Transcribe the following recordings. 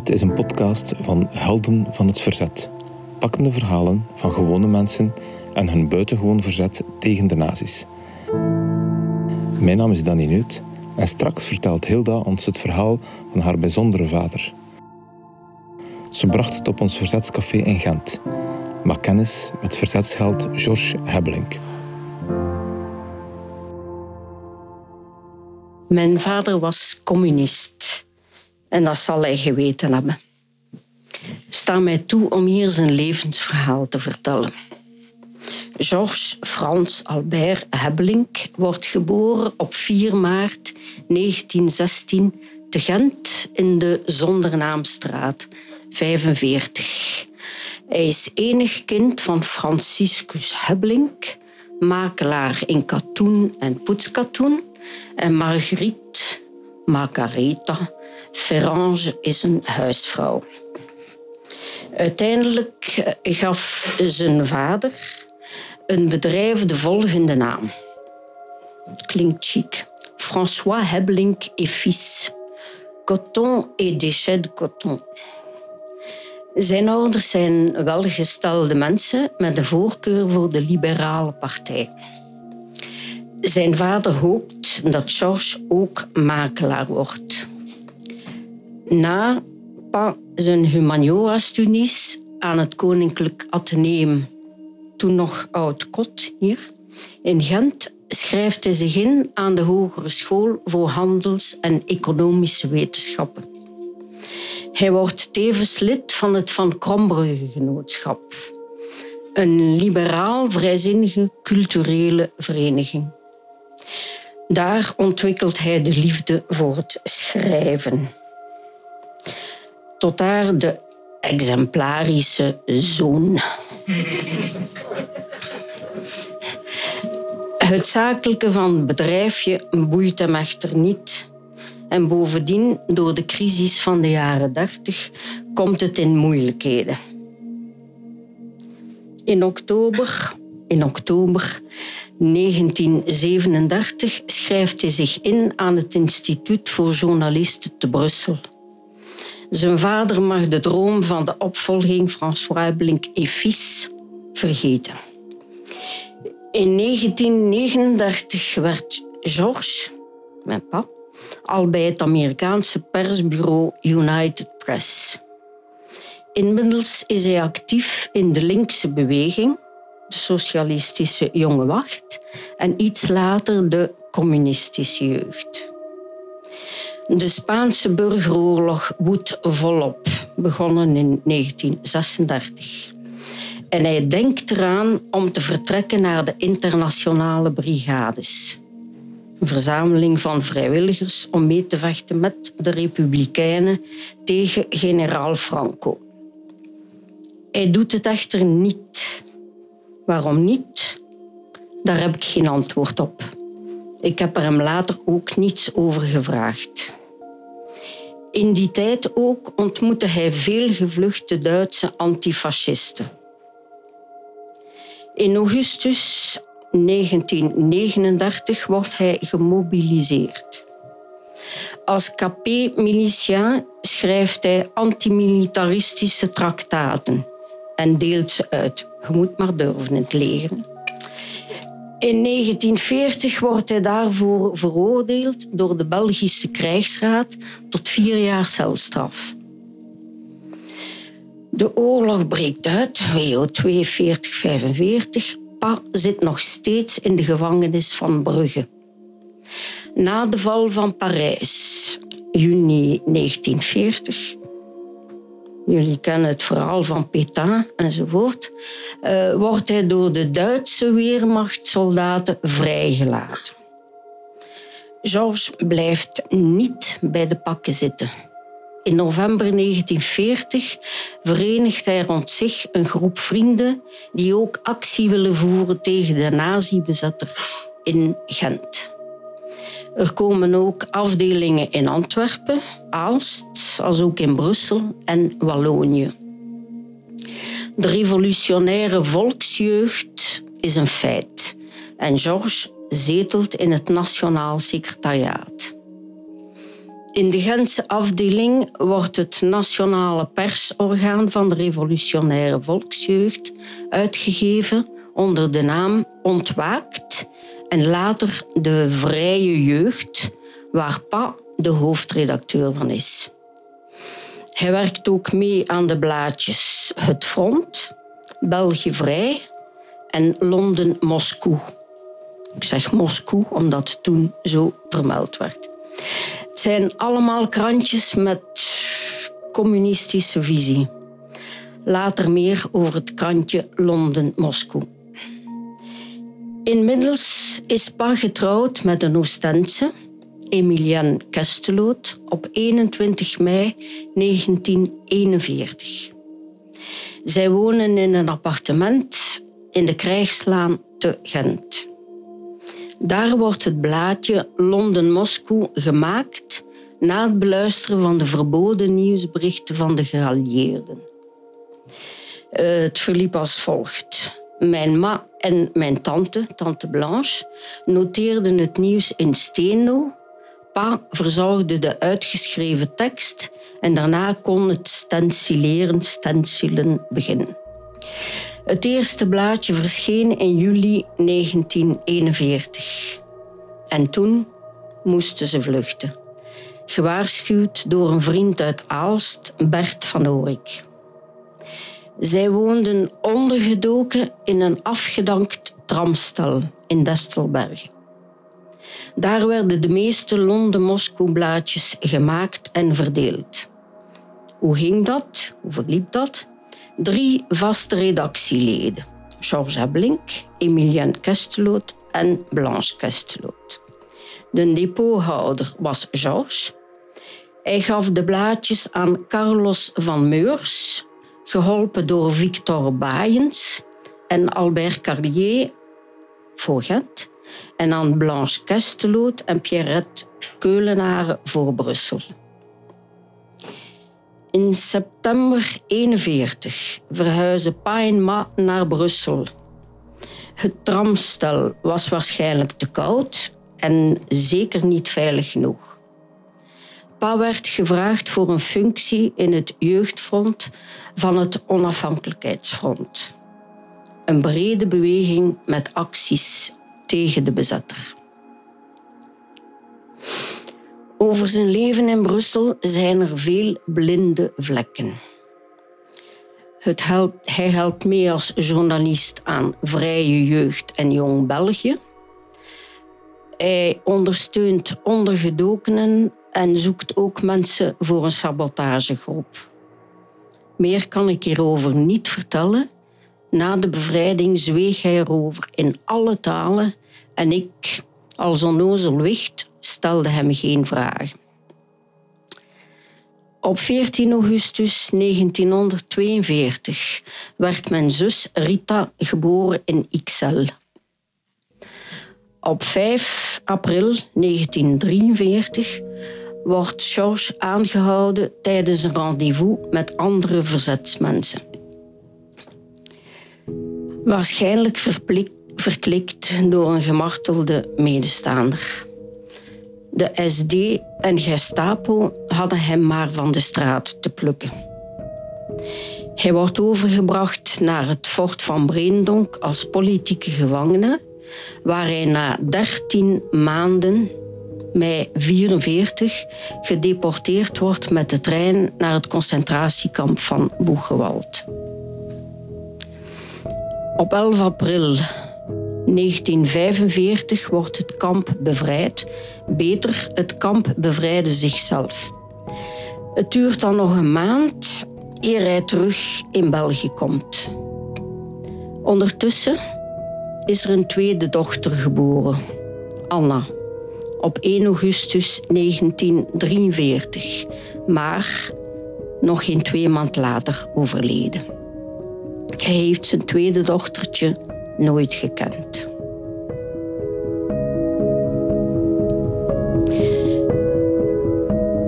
Dit is een podcast van Helden van het Verzet. Pakkende verhalen van gewone mensen en hun buitengewoon verzet tegen de nazi's. Mijn naam is Danny Neut en straks vertelt Hilda ons het verhaal van haar bijzondere vader. Ze bracht het op ons verzetscafé in Gent. Maak kennis met verzetsheld Georges Hebbelink. Mijn vader was communist. En dat zal hij geweten hebben. Sta mij toe om hier zijn levensverhaal te vertellen. Georges Frans Albert Hebbelink wordt geboren op 4 maart 1916 te Gent in de Zondernaamstraat 45. Hij is enig kind van Franciscus Hebbelink, makelaar in katoen en poetskatoen, en Marguerite Margaretha Ferrange is een huisvrouw. Uiteindelijk eh, gaf zijn vader een bedrijf de volgende naam. Klinkt chic. François Hebbelink et Fils. Coton et déchets de coton. Zijn ouders zijn welgestelde mensen met een voorkeur voor de liberale partij. Zijn vader hoopt dat Georges ook makelaar wordt. Na zijn humaniora-studies aan het Koninklijk Atheneum, toen nog Oud-Kot hier, in Gent, schrijft hij zich in aan de Hogere School voor Handels- en Economische Wetenschappen. Hij wordt tevens lid van het Van Krombrugge Genootschap, een liberaal vrijzinnige culturele vereniging. Daar ontwikkelt hij de liefde voor het schrijven. Tot daar de exemplarische zoon. Het zakelijke van het bedrijfje boeit hem echter niet. En bovendien, door de crisis van de jaren 30, komt het in moeilijkheden. In oktober, in oktober 1937 schrijft hij zich in aan het Instituut voor Journalisten te Brussel. Zijn vader mag de droom van de opvolging François Blink et Fils vergeten. In 1939 werd Georges, mijn pa, al bij het Amerikaanse persbureau United Press. Inmiddels is hij actief in de linkse beweging, de socialistische jonge wacht en iets later de communistische jeugd. De Spaanse burgeroorlog woedt volop, begonnen in 1936. En hij denkt eraan om te vertrekken naar de internationale brigades. Een verzameling van vrijwilligers om mee te vechten met de Republikeinen tegen generaal Franco. Hij doet het echter niet. Waarom niet? Daar heb ik geen antwoord op. Ik heb er hem later ook niets over gevraagd. In die tijd ook ontmoette hij veel gevluchte Duitse antifascisten. In augustus 1939 wordt hij gemobiliseerd. Als KP-miliciaan schrijft hij antimilitaristische traktaten en deelt ze uit. Je moet maar durven het leger. In 1940 wordt hij daarvoor veroordeeld door de Belgische krijgsraad tot vier jaar celstraf. De oorlog breekt uit, WO 42-45. Pa zit nog steeds in de gevangenis van Brugge. Na de val van Parijs, juni 1940, jullie kennen het verhaal van Pétain enzovoort, uh, wordt hij door de Duitse weermachtsoldaten vrijgelaten. Georges blijft niet bij de pakken zitten. In november 1940 verenigt hij rond zich een groep vrienden die ook actie willen voeren tegen de nazi-bezetter in Gent. Er komen ook afdelingen in Antwerpen, Aalst, als ook in Brussel en Wallonië. De revolutionaire volksjeugd is een feit en Georges zetelt in het Nationaal Secretariaat. In de Gentse afdeling wordt het nationale persorgaan van de revolutionaire volksjeugd uitgegeven onder de naam Ontwaakt en later de Vrije Jeugd, waar Pa de hoofdredacteur van is. Hij werkt ook mee aan de blaadjes Het Front, België Vrij en Londen-Moskou. Ik zeg Moskou omdat het toen zo vermeld werd. Het zijn allemaal krantjes met communistische visie. Later meer over het krantje Londen-Moskou. Inmiddels is Pa getrouwd met een Oostense, Emilienne Kesteloot, op 21 mei 1941. Zij wonen in een appartement in de Krijgslaan te Gent. Daar wordt het blaadje Londen-Moskou gemaakt na het beluisteren van de verboden nieuwsberichten van de geallieerden. Eh, het verliep als volgt. Mijn ma en mijn tante, tante Blanche, noteerden het nieuws in steno. Pa verzorgde de uitgeschreven tekst en daarna kon het stencileren, stencilen beginnen. Het eerste blaadje verscheen in juli 1941. En toen moesten ze vluchten. Gewaarschuwd door een vriend uit Aalst, Bert van Oorik. Zij woonden ondergedoken in een afgedankt tramstel in Destelbergen. Daar werden de meeste Londen-Moskou-blaadjes gemaakt en verdeeld. Hoe ging dat? Hoe verliep dat? Drie vaste redactieleden. Georges Ablink, Emilienne Kesteloot en Blanche Kesteloot. De depothouder was Georges. Hij gaf de blaadjes aan Carlos van Meurs, geholpen door Victor Baaiens en Albert Carlier voor Gent, en aan Blanche Kesteloot en Pierrette Keulenaren voor Brussel. In september 41 verhuisde Pa en Ma naar Brussel. Het tramstel was waarschijnlijk te koud en zeker niet veilig genoeg. Pa werd gevraagd voor een functie in het jeugdfront van het Onafhankelijkheidsfront. Een brede beweging met acties tegen de bezetter. Over zijn leven in Brussel zijn er veel blinde vlekken. Het hij helpt mee als journalist aan Vrije Jeugd en Jong België. Hij ondersteunt ondergedokenen en zoekt ook mensen voor een sabotagegroep. Meer kan ik hierover niet vertellen. Na de bevrijding zweeg hij erover in alle talen en ik, als onnozel wicht, stelde hem geen vragen. Op 14 augustus 1942 werd mijn zus Rita geboren in Ixelles. Op 5 april 1943 wordt Georges aangehouden tijdens een rendezvous met andere verzetsmensen. Waarschijnlijk verklikt door een gemartelde medestander. De SD en Gestapo hadden hem maar van de straat te plukken. Hij wordt overgebracht naar het fort van Breendonk als politieke gevangene, waar hij na 13 maanden, mei 44, gedeporteerd wordt met de trein naar het concentratiekamp van Boegewald. Op 11 april 1945 wordt het kamp bevrijd. Beter, het kamp bevrijdde zichzelf. Het duurt dan nog een maand eer hij terug in België komt. Ondertussen is er een tweede dochter geboren, Anna, op 1 augustus 1943, maar nog geen twee maand later overleden. Hij heeft zijn tweede dochtertje nooit gekend.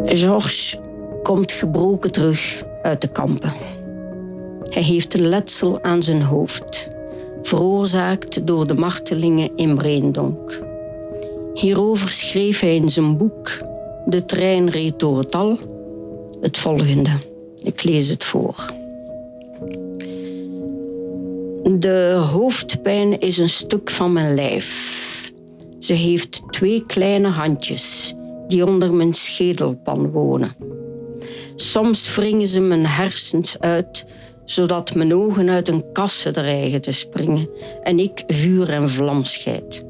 Georges komt gebroken terug uit de kampen. Hij heeft een letsel aan zijn hoofd, veroorzaakt door de martelingen in Breendonk. Hierover schreef hij in zijn boek De trein reed door het dal. Het volgende. Ik lees het voor. De hoofdpijn is een stuk van mijn lijf. Ze heeft twee kleine handjes die onder mijn schedelpan wonen. Soms wringen ze mijn hersens uit, zodat mijn ogen uit een kassen dreigen te springen en ik vuur en vlam scheid.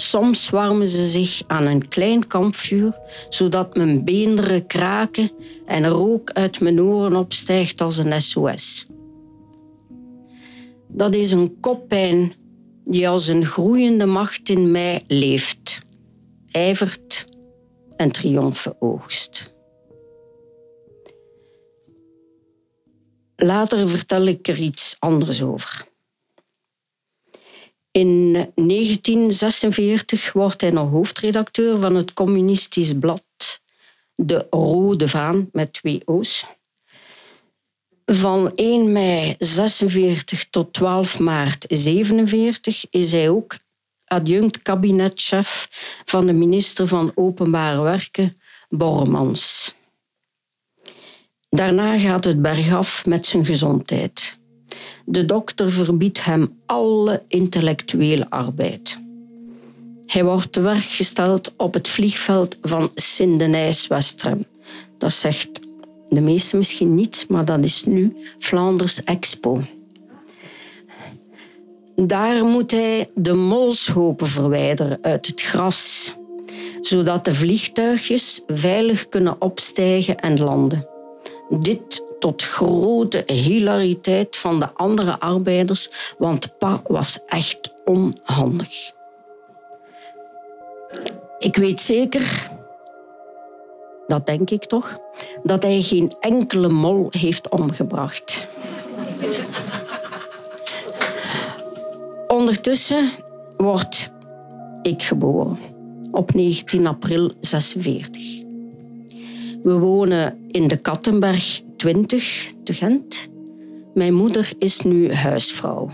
Soms warmen ze zich aan een klein kampvuur, zodat mijn beenderen kraken en rook uit mijn oren opstijgt als een SOS. Dat is een koppijn die als een groeiende macht in mij leeft, ijvert en triomfen oogst. Later vertel ik er iets anders over. In 1946 wordt hij nog hoofdredacteur van het communistisch blad De Rode Vaan met twee O's. Van 1 mei 46 tot 12 maart 47 is hij ook adjunct kabinetchef van de minister van Openbare Werken, Bormans. Daarna gaat het bergaf met zijn gezondheid. De dokter verbiedt hem alle intellectuele arbeid. Hij wordt te werk gesteld op het vliegveld van Sint-Denijs-Westrem. Dat zegt de meesten misschien niet, maar dat is nu Flanders Expo. Daar moet hij de molshopen verwijderen uit het gras, zodat de vliegtuigjes veilig kunnen opstijgen en landen. Dit tot grote hilariteit van de andere arbeiders, want Pa was echt onhandig. Ik weet zeker, dat denk ik toch, dat hij geen enkele mol heeft omgebracht. Ondertussen word ik geboren op 19 april 46. We wonen in de Kattenberg 20 te Gent. Mijn moeder is nu huisvrouw.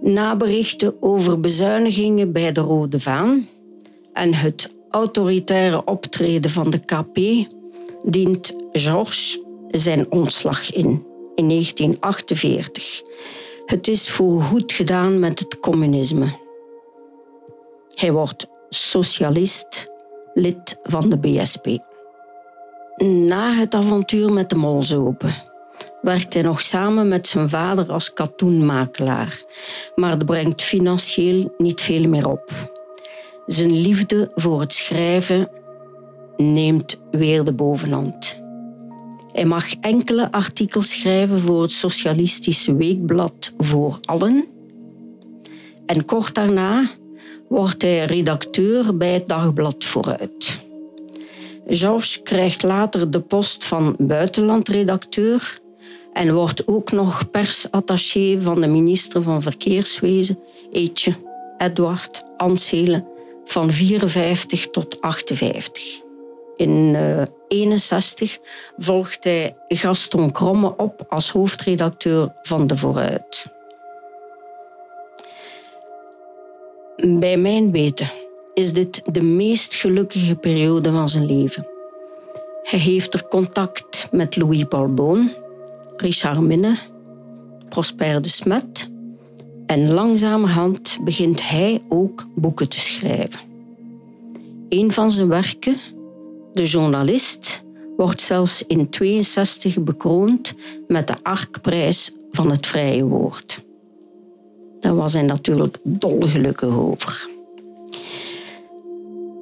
Na berichten over bezuinigingen bij de Rode Vaan en het autoritaire optreden van de KP dient Georges zijn ontslag in in 1948. Het is voorgoed gedaan met het communisme. Hij wordt socialist, lid van de BSP. Na het avontuur met de molzopen werkt hij nog samen met zijn vader als katoenmakelaar, maar dat brengt financieel niet veel meer op. Zijn liefde voor het schrijven neemt weer de bovenhand. Hij mag enkele artikels schrijven voor het Socialistische Weekblad Voor Allen. En kort daarna wordt hij redacteur bij het dagblad Vooruit. Georges krijgt later de post van buitenlandredacteur en wordt ook nog persattaché van de minister van Verkeerswezen, Eetje, Edward Anselen, van 54 tot 58. In 1961 uh, volgt hij Gaston Kromme op als hoofdredacteur van De Vooruit. Bij mijn weten is dit de meest gelukkige periode van zijn leven. Hij heeft er contact met Louis Paul Boon, Richard Minne, Prosper de Smet en langzamerhand begint hij ook boeken te schrijven. Een van zijn werken, De Journalist, wordt zelfs in 62 bekroond met de Arkprijs van het vrije woord. Daar was hij natuurlijk dolgelukkig over.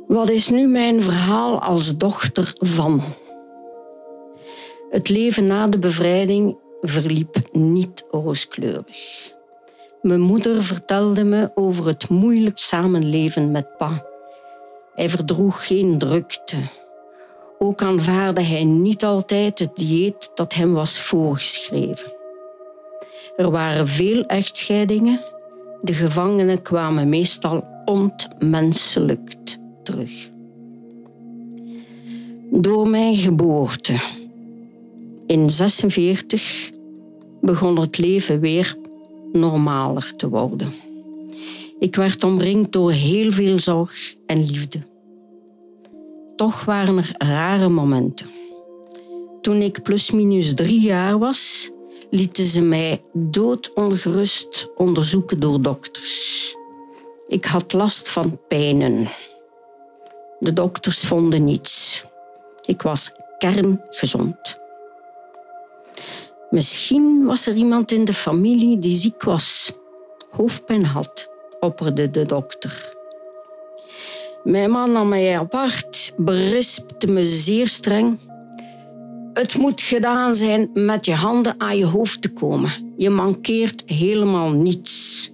Wat is nu mijn verhaal als dochter van? Het leven na de bevrijding verliep niet rooskleurig. Mijn moeder vertelde me over het moeilijk samenleven met pa. Hij verdroeg geen drukte. Ook aanvaarde hij niet altijd het dieet dat hem was voorgeschreven. Er waren veel echtscheidingen. De gevangenen kwamen meestal ontmenselijkt terug. Door mijn geboorte in 46 begon het leven weer normaler te worden. Ik werd omringd door heel veel zorg en liefde. toch waren er rare momenten. Toen ik plusminus drie jaar was, lieten ze mij doodongerust onderzoeken door dokters. Ik had last van pijnen. De dokters vonden niets. Ik was kerngezond. Misschien was er iemand in de familie die ziek was, hoofdpijn had, opperde de dokter. Mijn man nam mij apart, berispte me zeer streng. Het moet gedaan zijn met je handen aan je hoofd te komen. Je mankeert helemaal niets.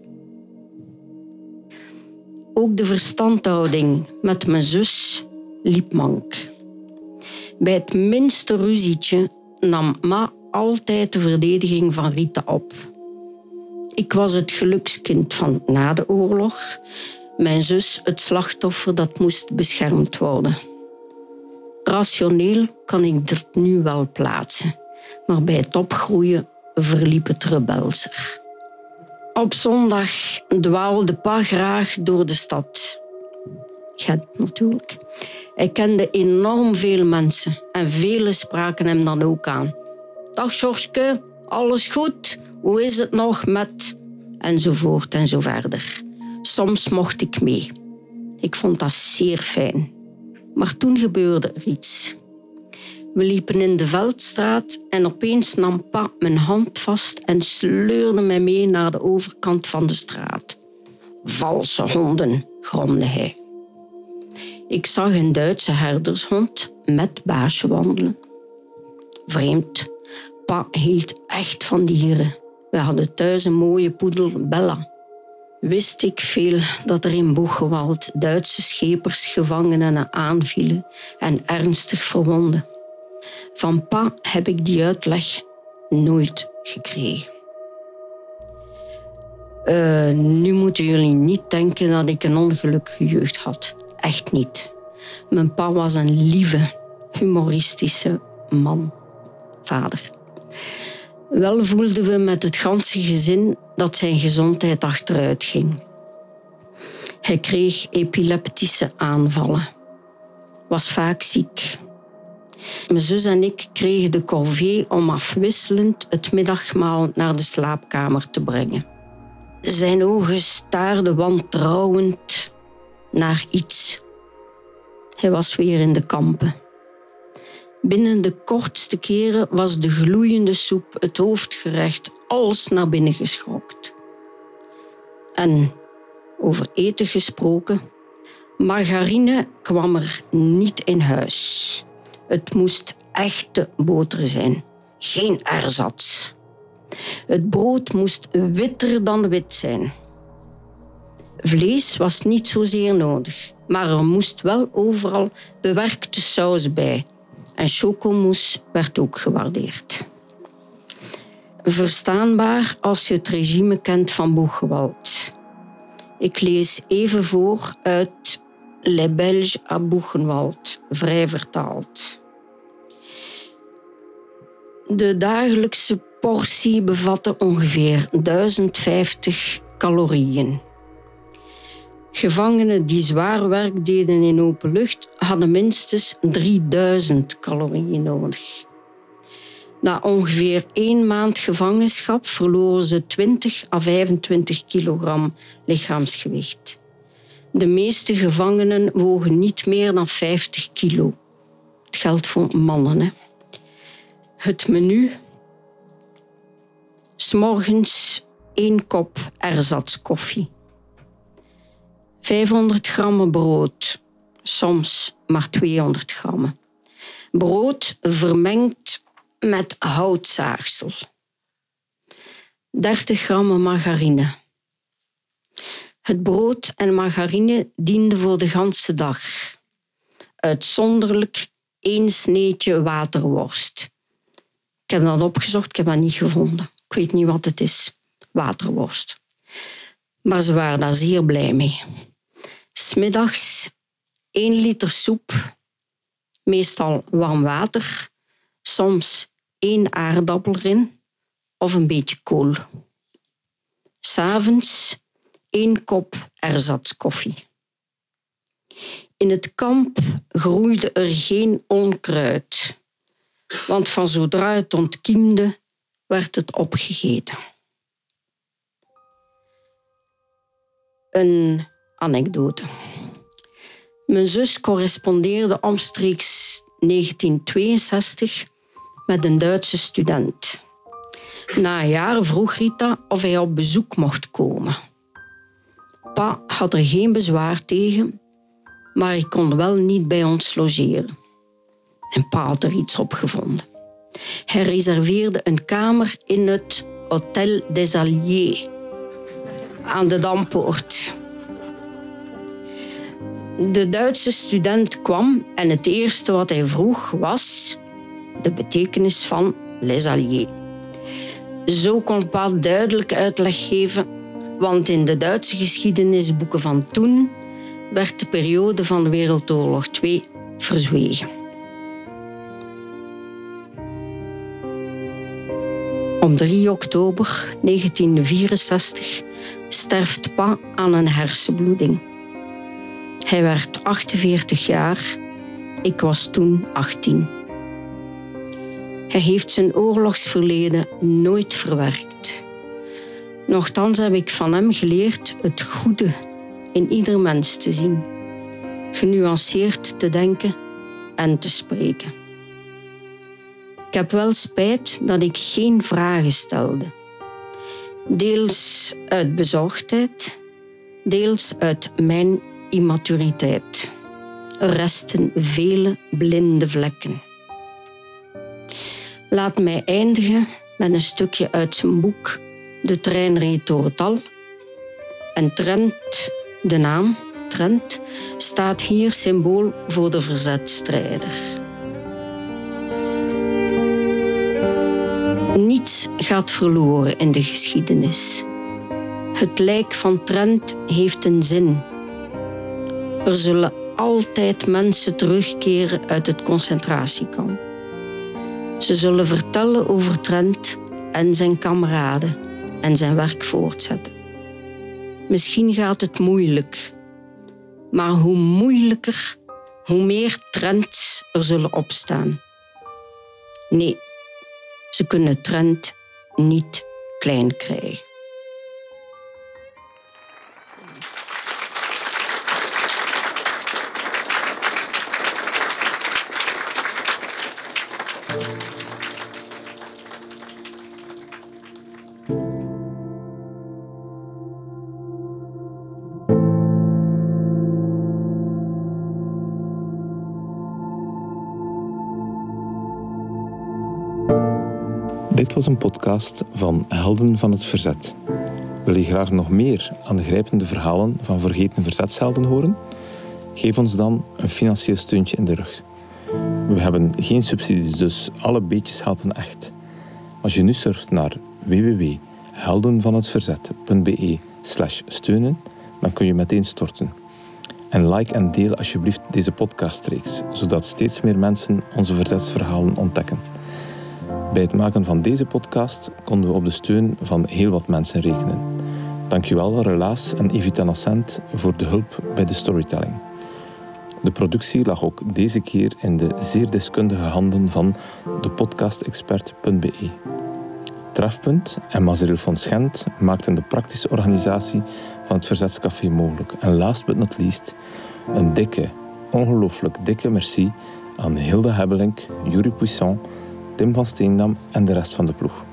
Ook de verstandhouding met mijn zus liep mank. Bij het minste ruzietje nam Ma altijd de verdediging van Rita op. Ik was het gelukskind van na de oorlog, mijn zus het slachtoffer dat moest beschermd worden. Rationeel kan ik dat nu wel plaatsen, maar bij het opgroeien verliep het rebelser. Op zondag dwaalde Pa graag door de stad. Gent natuurlijk. Hij kende enorm veel mensen en velen spraken hem dan ook aan. Dag Sjorske, alles goed? Hoe is het nog met... Enzovoort en zo verder. Soms mocht ik mee. Ik vond dat zeer fijn. Maar toen gebeurde er iets. We liepen in de Veldstraat en opeens nam pa mijn hand vast en sleurde mij mee naar de overkant van de straat. Valse honden, gromde hij. Ik zag een Duitse herdershond met baasje wandelen. Vreemd. Pa hield echt van dieren. We hadden thuis een mooie poedel, Bella. Wist ik veel dat er in Boegewald Duitse schepers gevangenen aanvielen en ernstig verwonden. Van pa heb ik die uitleg nooit gekregen. Uh, nu moeten jullie niet denken dat ik een ongelukkige jeugd had. Echt niet. Mijn pa was een lieve, humoristische man, vader. Wel voelden we met het ganse gezin dat zijn gezondheid achteruit ging. Hij kreeg epileptische aanvallen, was vaak ziek. Mijn zus en ik kregen de corvée om afwisselend het middagmaal naar de slaapkamer te brengen. Zijn ogen staarden wantrouwend naar iets. Hij was weer in de kampen. Binnen de kortste keren was de gloeiende soep, het hoofdgerecht, alles naar binnen geschokt. En over eten gesproken, margarine kwam er niet in huis. Het moest echte boter zijn, geen erzats. Het brood moest witter dan wit zijn. Vlees was niet zozeer nodig, maar er moest wel overal bewerkte saus bij. En chocomousse werd ook gewaardeerd. Verstaanbaar als je het regime kent van Boegewald. Ik lees even voor uit Les Belges à Boegenwald, vrij vertaald. De dagelijkse portie bevatte ongeveer 1050 calorieën. Gevangenen die zwaar werk deden in open lucht hadden minstens 3000 calorieën nodig. Na ongeveer één maand gevangenschap verloren ze 20 à 25 kilogram lichaamsgewicht. De meeste gevangenen wogen niet meer dan 50 kilo. Het geldt voor mannen. Hè. Het menu. S'morgens één kop erzatskoffie. 500 gram brood, soms maar 200 gram. Brood vermengd met houtzaagsel. 30 gram margarine. Het brood en margarine dienden voor de ganse dag. Uitzonderlijk één sneetje waterworst. Ik heb dat opgezocht, ik heb dat niet gevonden. Ik weet niet wat het is. Waterworst. Maar ze waren daar zeer blij mee. Smiddags 1 liter soep, meestal warm water, soms één aardappel erin of een beetje kool. S'avonds één kop erzatskoffie. In het kamp groeide er geen onkruid, want van zodra het ontkiemde, werd het opgegeten. Een anekdote. Mijn zus correspondeerde omstreeks 1962 met een Duitse student. Na een jaar vroeg Rita of hij op bezoek mocht komen. Pa had er geen bezwaar tegen, maar hij kon wel niet bij ons logeren. En pa had er iets op gevonden. Hij reserveerde een kamer in het Hotel des Alliés aan de Dampoort. De Duitse student kwam en het eerste wat hij vroeg was de betekenis van les alliés. Zo kon Pa duidelijk uitleg geven, want in de Duitse geschiedenisboeken van toen werd de periode van Wereldoorlog II verzwegen. Op 3 oktober 1964 sterft Pa aan een hersenbloeding. Hij werd 48 jaar, ik was toen 18. Hij heeft zijn oorlogsverleden nooit verwerkt. Nochtans heb ik van hem geleerd het goede in ieder mens te zien, genuanceerd te denken en te spreken. Ik heb wel spijt dat ik geen vragen stelde. Deels uit bezorgdheid, deels uit mijn immaturiteit. Er resten vele blinde vlekken. Laat mij eindigen met een stukje uit zijn boek De trein reed door het dal. En Trent, de naam Trent, staat hier symbool voor de verzetstrijder. Gaat verloren in de geschiedenis. Het lijk van Trent heeft een zin. Er zullen altijd mensen terugkeren uit het concentratiekamp. Ze zullen vertellen over Trent en zijn kameraden en zijn werk voortzetten. Misschien gaat het moeilijk, maar hoe moeilijker, hoe meer Trents er zullen opstaan. Nee, ze kunnen Trent niet klein krijgen. Dit was een podcast van Helden van het Verzet. Wil je graag nog meer aangrijpende verhalen van vergeten verzetshelden horen? Geef ons dan een financieel steuntje in de rug. We hebben geen subsidies, dus alle beetjes helpen echt. Als je nu surft naar www.heldenvanhetverzet.be slash steunen, dan kun je meteen storten. En like en deel alsjeblieft deze podcastreeks, zodat steeds meer mensen onze verzetsverhalen ontdekken. Bij het maken van deze podcast konden we op de steun van heel wat mensen rekenen. Dankjewel Relaas en Evita Nocent voor de hulp bij de storytelling. De productie lag ook deze keer in de zeer deskundige handen van depodcastexpert.be. Trefpunt en Mazeril van Schent maakten de praktische organisatie van het Verzetscafé mogelijk. En last but not least, een dikke, ongelooflijk dikke merci aan Hilde Hebbelink, Jurie Puissant, Tim van Steendam en de rest van de ploeg.